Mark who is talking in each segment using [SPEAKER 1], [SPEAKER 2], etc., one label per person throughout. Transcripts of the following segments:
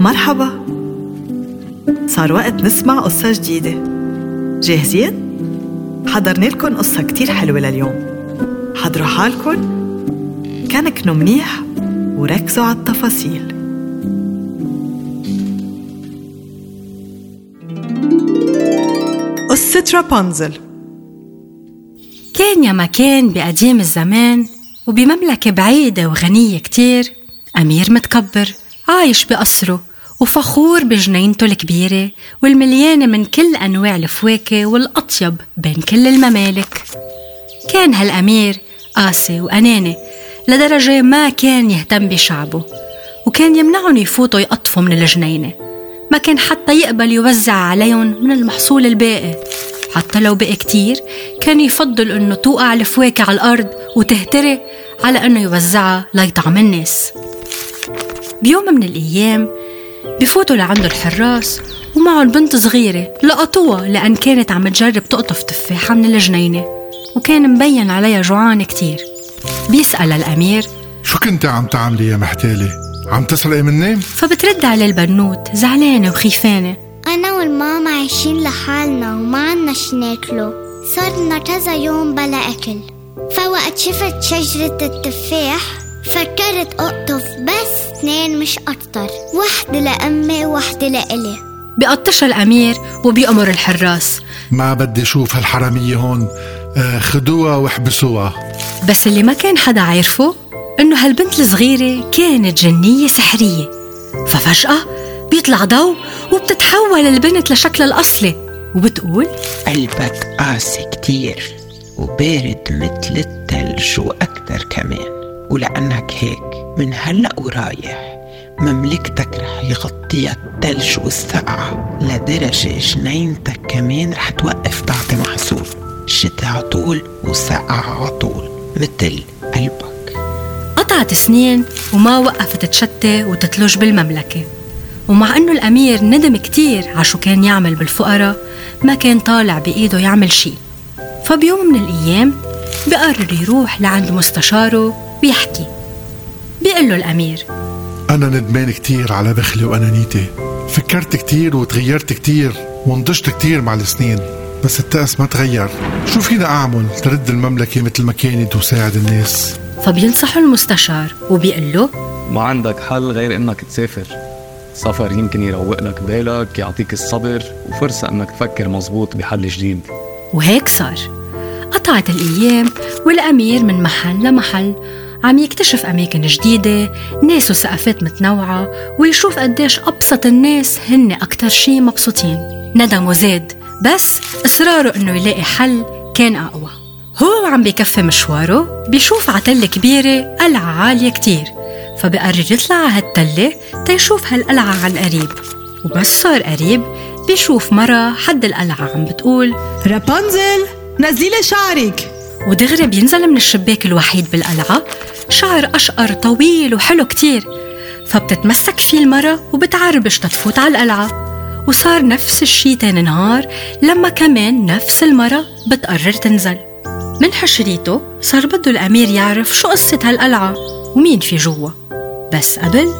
[SPEAKER 1] مرحبا. صار وقت نسمع قصة جديدة. جاهزين؟ حضرنا لكم قصة كتير حلوة لليوم. حضروا حالكم. كنكنوا منيح وركزوا على التفاصيل. قصة رابنزل
[SPEAKER 2] كان يا مكان بقديم الزمان وبمملكة بعيدة وغنية كتير أمير متكبر عايش بقصره. وفخور بجنينته الكبيرة والمليانة من كل أنواع الفواكه والأطيب بين كل الممالك. كان هالأمير قاسي وأناني لدرجة ما كان يهتم بشعبه وكان يمنعهم يفوتوا يقطفوا من الجنينة. ما كان حتى يقبل يوزع عليهم من المحصول الباقي. حتى لو بقي كتير كان يفضل إنه توقع الفواكه على الأرض وتهتري على إنه يوزعها ليطعم الناس. بيوم من الأيام بفوتوا لعند الحراس ومعهم بنت صغيرة لقطوها لأن كانت عم تجرب تقطف تفاحة من الجنينة وكان مبين عليها جوعان كتير بيسأل الأمير
[SPEAKER 3] شو كنت عم تعملي يا محتالة؟ عم تسرقي مني؟
[SPEAKER 2] فبترد عليه البنوت زعلانة وخيفانة
[SPEAKER 4] أنا والماما عايشين لحالنا وما عنا شي ناكله صارنا كذا يوم بلا أكل فوقت شفت شجرة التفاح فكرت أقطف بس اثنين مش أكتر. واحدة لأمي وواحدة لإلي.
[SPEAKER 2] بيقطشها الأمير وبيأمر الحراس.
[SPEAKER 3] ما بدي أشوف هالحرامية هون. آه خدوها واحبسوها.
[SPEAKER 2] بس اللي ما كان حدا عارفه إنه هالبنت الصغيرة كانت جنية سحرية. ففجأة بيطلع ضوء وبتتحول البنت لشكلها الأصلي. وبتقول
[SPEAKER 5] قلبك قاسي كتير وبارد مثل التلج وأكتر كمان؟ ولأنك هيك من هلأ ورايح مملكتك رح يغطيها التلج والسقعة لدرجة جنينتك كمان رح توقف تعطي محصول شتاء عطول وسقعة عطول مثل قلبك.
[SPEAKER 2] قطعت سنين وما وقفت تشتي وتتلج بالمملكة. ومع أنه الأمير ندم كتير على شو كان يعمل بالفقراء ما كان طالع بإيده يعمل شي. فبيوم من الأيام بقرر يروح لعند مستشاره ويحكي بيقول له الأمير.
[SPEAKER 3] أنا ندمان كتير على بخلي وأنانيتي. فكرت كتير وتغيرت كتير ونضجت كتير مع السنين بس التأس ما تغير. شو فينا أعمل؟ ترد المملكة مثل ما كانت وساعد الناس.
[SPEAKER 2] فبينصحه المستشار وبيقول له
[SPEAKER 6] ما عندك حل غير إنك تسافر. سفر يمكن يروق لك بالك يعطيك الصبر وفرصة إنك تفكر مزبوط بحل جديد.
[SPEAKER 2] وهيك صار. قطعت الأيام والأمير من محل لمحل عم يكتشف أماكن جديدة ناس وثقافات متنوعة ويشوف قديش أبسط الناس هن أكتر شي مبسوطين. ندم وزاد بس إصراره إنه يلاقي حل كان أقوى. هو وعم بكفي مشواره بيشوف عتلة كبيرة قلعة عالية كتير فبقرر يطلع على هالتلة تيشوف هالقلعة عن قريب وبس صار قريب بيشوف مرة حد القلعة عم بتقول
[SPEAKER 1] رابنزل نزلي شعرك.
[SPEAKER 2] ودغري بينزل من الشباك الوحيد بالقلعة شعر أشقر طويل وحلو كتير. فبتتمسك فيه المرة وبتعربش تتفوت على القلعة وصار نفس الشي تاني نهار لما كمان نفس المرة بتقرر تنزل. من حشريته صار بده الأمير يعرف شو قصة هالقلعة ومين في جوا. بس قبل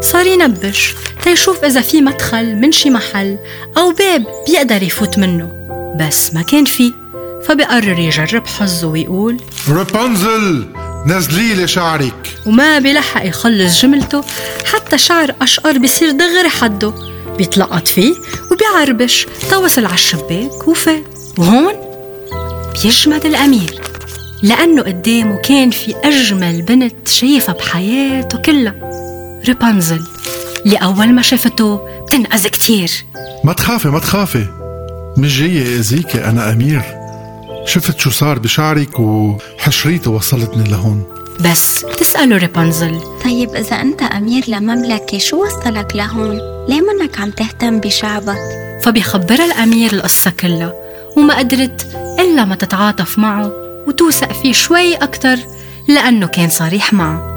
[SPEAKER 2] صار ينبش تيشوف إذا في مدخل من شي محل أو باب بيقدر يفوت منه. بس ما كان في. فبقرر يجرب حظه ويقول
[SPEAKER 3] رابنزل نزلي لي شعرك.
[SPEAKER 2] وما بيلحق يخلص جملته حتى شعر أشقر بصير دغري حده. بيتلقط فيه وبيعربش توصل على الشباك وفات وهون بيجمد الأمير لأنه قدامه كان في أجمل بنت شايفها بحياته كلها. رابنزل اللي أول ما شافته بتنقذ كتير.
[SPEAKER 3] ما تخافي ما تخافي. مش جاية أذيكي أنا أمير. شفت شو صار بشعرك وحشريته وصلتني لهون
[SPEAKER 2] بس بتسأله رابنزل
[SPEAKER 7] طيب إذا أنت أمير لمملكة شو وصلك لهون؟ ليه منك عم تهتم بشعبك؟
[SPEAKER 2] فبيخبرها الأمير القصة كلها وما قدرت إلا ما تتعاطف معه وتوثق فيه شوي أكتر لأنه كان صريح معه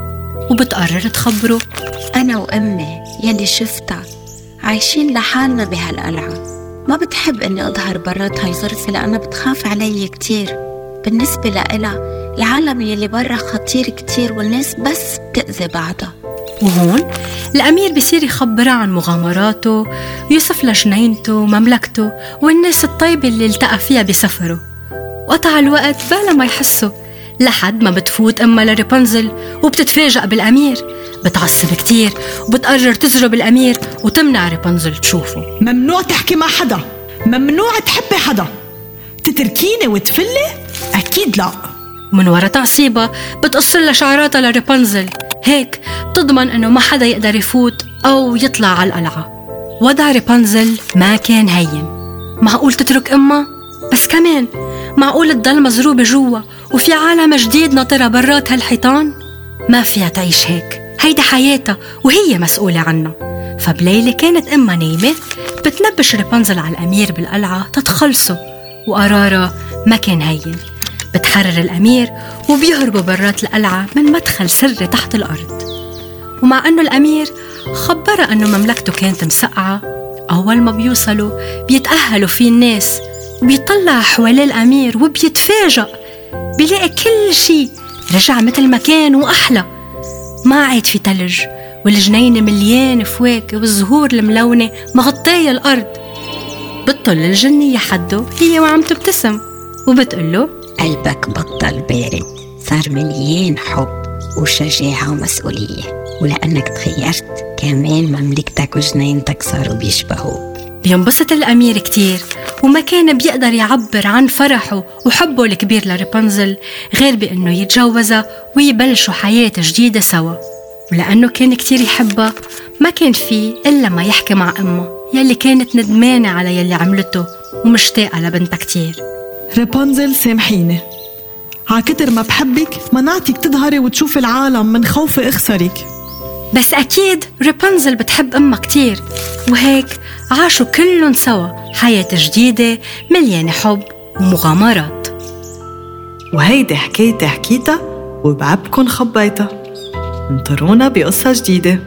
[SPEAKER 2] وبتقرر تخبره
[SPEAKER 7] أنا وأمي يلي شفتها عايشين لحالنا بهالقلعة ما بتحب إني أظهر برات هاي ظرفي لأنها بتخاف علي كتير. بالنسبة لإلها العالم يلي برا خطير كتير والناس بس بتأذي بعضها.
[SPEAKER 2] وهون الأمير بصير يخبرها عن مغامراته ويوصف لها جنينته ومملكته والناس الطيبة اللي التقى فيها بسفره. وقطع الوقت بلا ما يحسوا. لحد ما بتفوت أمها لريبنزل وبتتفاجأ بالأمير. بتعصب كتير وبتقرر تزرب الأمير وتمنع ريبنزل تشوفه.
[SPEAKER 1] ممنوع تحكي مع حدا. ممنوع تحبي حدا. تتركيني وتفلي؟ أكيد لا.
[SPEAKER 2] من ورا تعصيبة بتقص لها شعراتها لريبنزل هيك بتضمن إنه ما حدا يقدر يفوت أو يطلع على القلعة. وضع ريبنزل ما كان هين. معقول تترك أمها؟ بس كمان معقول تضل مزروبة جوا وفي عالم جديد ناطرة برات هالحيطان؟ ما فيها تعيش هيك هيدا حياتها وهي مسؤولة عنها. فبليلة كانت أمها نايمة بتنبش ريبنزل على الأمير بالقلعة تتخلصه وقرارها ما كان هين. بتحرر الأمير وبيهربوا برات القلعة من مدخل سري تحت الأرض. ومع أنه الأمير خبرها أنه مملكته كانت مسقعة أول ما بيوصلوا بيتأهلوا فيه الناس وبيطلع حواليه الأمير وبيتفاجأ بيلاقي كل شي رجع مثل ما كان وأحلى ما عاد في تلج والجنينة مليانة فواكه والزهور الملونة مغطية الأرض. بتطل الجنية حده هي وعم تبتسم. وبتقول له
[SPEAKER 7] قلبك بطل بارد صار مليان حب وشجاعة ومسؤولية. ولأنك تغيرت كمان مملكتك وجنينتك صاروا بيشبهوك.
[SPEAKER 2] بينبسط الأمير كتير. وما كان بيقدر يعبر عن فرحه وحبه الكبير لريبنزل غير بأنه يتجوزها ويبلشوا حياة جديدة سوا. ولأنه كان كتير يحبها ما كان فيه إلا ما يحكي مع أمه يلي كانت ندمانة على يلي عملته ومشتاقة لبنتها كتير.
[SPEAKER 1] رابنزل سامحيني. عكتر ما بحبك منعتك تظهري وتشوفي العالم من خوفي أخسرك.
[SPEAKER 2] بس أكيد رابنزل بتحب أمها كتير وهيك عاشوا كلهم سوا حياة جديدة مليانة حب ومغامرات.
[SPEAKER 1] وهيدي حكايتي حكيتها وبعبكن خبيتها. انطرونا بقصة جديدة.